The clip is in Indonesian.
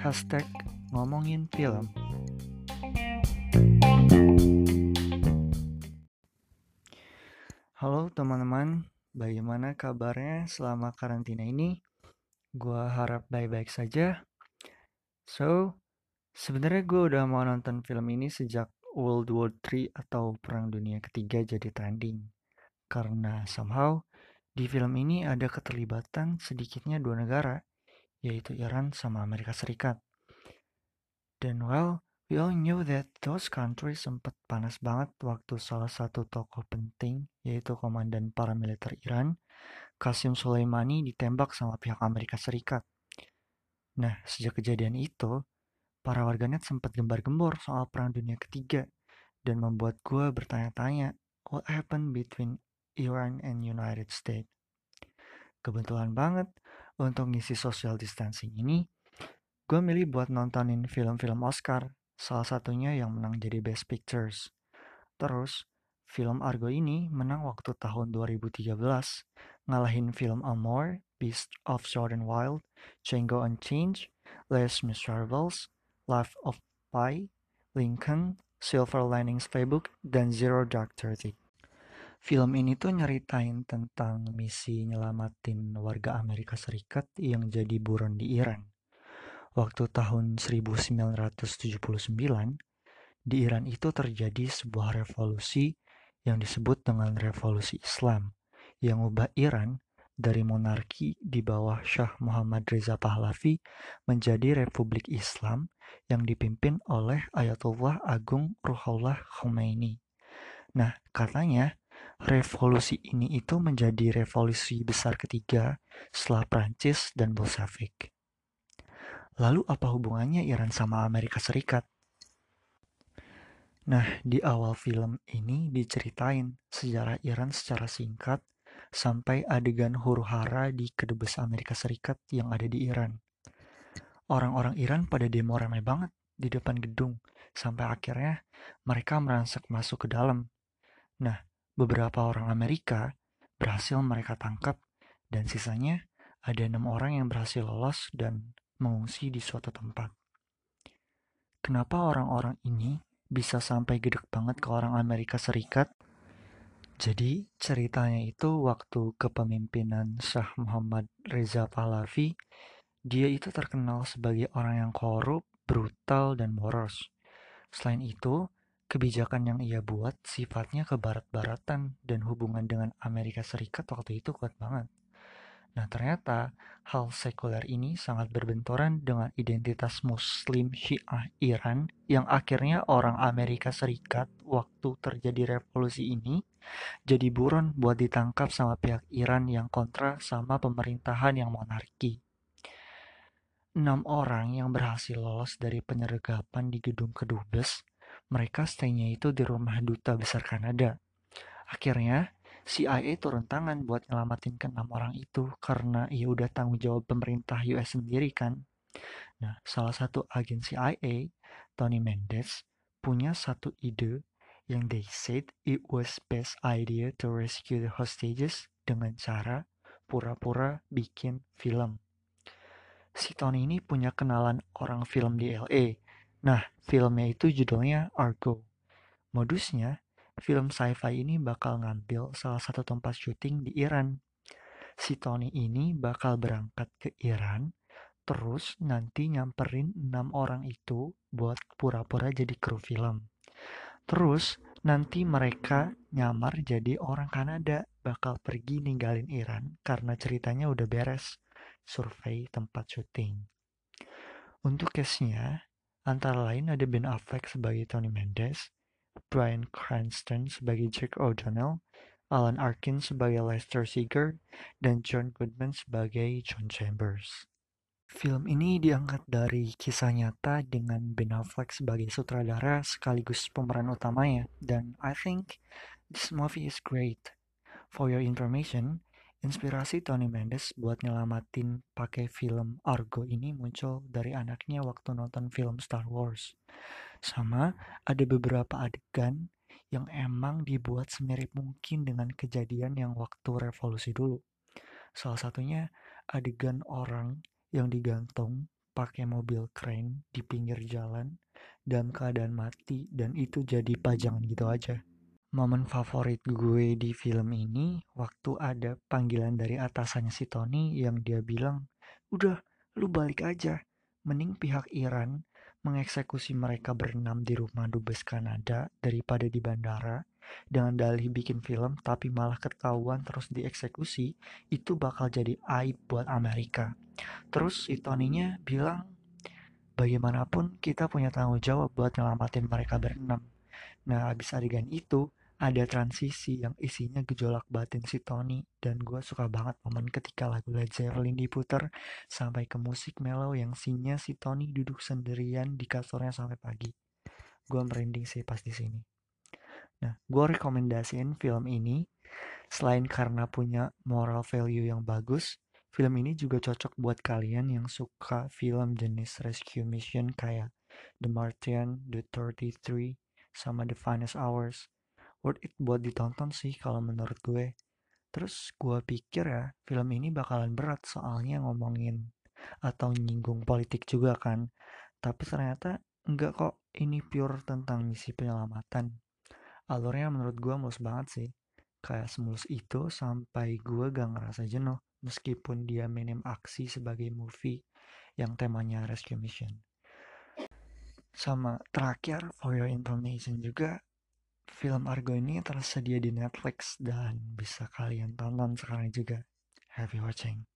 Hashtag ngomongin film. Halo teman-teman, bagaimana kabarnya selama karantina ini? Gua harap baik-baik saja. So, sebenarnya gue udah mau nonton film ini sejak World War III atau Perang Dunia Ketiga jadi trending. Karena somehow di film ini ada keterlibatan sedikitnya dua negara, yaitu Iran sama Amerika Serikat. Dan well, We all knew that those countries sempat panas banget waktu salah satu tokoh penting, yaitu komandan paramiliter Iran, Qasim Soleimani ditembak sama pihak Amerika Serikat. Nah, sejak kejadian itu, para warganet sempat gembar-gembor soal Perang Dunia Ketiga dan membuat gue bertanya-tanya, what happened between Iran and United States? Kebetulan banget, untuk ngisi social distancing ini, gue milih buat nontonin film-film Oscar salah satunya yang menang jadi Best Pictures. Terus, film Argo ini menang waktu tahun 2013, ngalahin film Amour, Beast of Jordan Wild, Django Unchained, Les Miserables, Life of Pi, Lincoln, Silver Linings Playbook, dan Zero Dark Thirty. Film ini tuh nyeritain tentang misi nyelamatin warga Amerika Serikat yang jadi buron di Iran waktu tahun 1979 di Iran itu terjadi sebuah revolusi yang disebut dengan revolusi Islam yang ubah Iran dari monarki di bawah Shah Muhammad Reza Pahlavi menjadi republik Islam yang dipimpin oleh Ayatullah Agung Ruhollah Khomeini. Nah, katanya revolusi ini itu menjadi revolusi besar ketiga setelah Prancis dan Bolshevik. Lalu apa hubungannya Iran sama Amerika Serikat? Nah, di awal film ini diceritain sejarah Iran secara singkat sampai adegan huru-hara di kedubes Amerika Serikat yang ada di Iran. Orang-orang Iran pada demo ramai banget di depan gedung, sampai akhirnya mereka merangsek masuk ke dalam. Nah, beberapa orang Amerika berhasil mereka tangkap dan sisanya ada enam orang yang berhasil lolos dan mengungsi di suatu tempat. Kenapa orang-orang ini bisa sampai gedek banget ke orang Amerika Serikat? Jadi ceritanya itu waktu kepemimpinan Shah Muhammad Reza Pahlavi, dia itu terkenal sebagai orang yang korup, brutal, dan boros. Selain itu, kebijakan yang ia buat sifatnya kebarat-baratan dan hubungan dengan Amerika Serikat waktu itu kuat banget. Nah, ternyata hal sekuler ini sangat berbenturan dengan identitas Muslim Syiah Iran yang akhirnya orang Amerika Serikat waktu terjadi revolusi ini jadi buron buat ditangkap sama pihak Iran yang kontra sama pemerintahan yang monarki. Enam orang yang berhasil lolos dari penyergapan di gedung kedubes, mereka stay-nya itu di rumah duta besar Kanada. Akhirnya, CIA turun tangan buat nyelamatin ke enam orang itu karena ya udah tanggung jawab pemerintah US sendiri kan. Nah, salah satu agen CIA, Tony Mendes, punya satu ide yang they said it was best idea to rescue the hostages dengan cara pura-pura bikin film. Si Tony ini punya kenalan orang film di LA. Nah, filmnya itu judulnya Argo. Modusnya, film sci-fi ini bakal ngambil salah satu tempat syuting di Iran. Si Tony ini bakal berangkat ke Iran, terus nanti nyamperin enam orang itu buat pura-pura jadi kru film. Terus nanti mereka nyamar jadi orang Kanada bakal pergi ninggalin Iran karena ceritanya udah beres survei tempat syuting. Untuk case-nya, antara lain ada Ben Affleck sebagai Tony Mendes, Bryan Cranston sebagai Jack O'Donnell, Alan Arkin sebagai Lester Seeger, dan John Goodman sebagai John Chambers. Film ini diangkat dari kisah nyata dengan Ben Affleck sebagai sutradara sekaligus pemeran utamanya, dan I think this movie is great. For your information, inspirasi Tony Mendes buat nyelamatin pakai film Argo ini muncul dari anaknya waktu nonton film Star Wars. Sama ada beberapa adegan yang emang dibuat semirip mungkin dengan kejadian yang waktu revolusi dulu. Salah satunya adegan orang yang digantung pakai mobil crane di pinggir jalan dalam keadaan mati dan itu jadi pajangan gitu aja. Momen favorit gue di film ini waktu ada panggilan dari atasannya si Tony yang dia bilang, "Udah, lu balik aja. Mending pihak Iran mengeksekusi mereka berenam di rumah dubes Kanada daripada di bandara dengan dalih bikin film tapi malah ketahuan terus dieksekusi, itu bakal jadi aib buat Amerika." Terus si Tony-nya bilang, "Bagaimanapun kita punya tanggung jawab buat nyelamatin mereka berenam." Nah, abis adegan itu, ada transisi yang isinya gejolak batin si Tony dan gue suka banget momen ketika lagu Led Zeppelin diputer sampai ke musik mellow yang sinya si Tony duduk sendirian di kasurnya sampai pagi. Gue merinding sih pas di sini. Nah, gue rekomendasiin film ini selain karena punya moral value yang bagus, film ini juga cocok buat kalian yang suka film jenis rescue mission kayak The Martian, The 33, sama The Finest Hours worth it buat ditonton sih kalau menurut gue. Terus gue pikir ya film ini bakalan berat soalnya ngomongin atau nyinggung politik juga kan. Tapi ternyata enggak kok ini pure tentang misi penyelamatan. Alurnya menurut gue mulus banget sih. Kayak semulus itu sampai gue gak ngerasa jenuh meskipun dia minim aksi sebagai movie yang temanya rescue mission. Sama terakhir for your information juga Film Argo ini tersedia di Netflix dan bisa kalian tonton sekarang juga. Happy watching.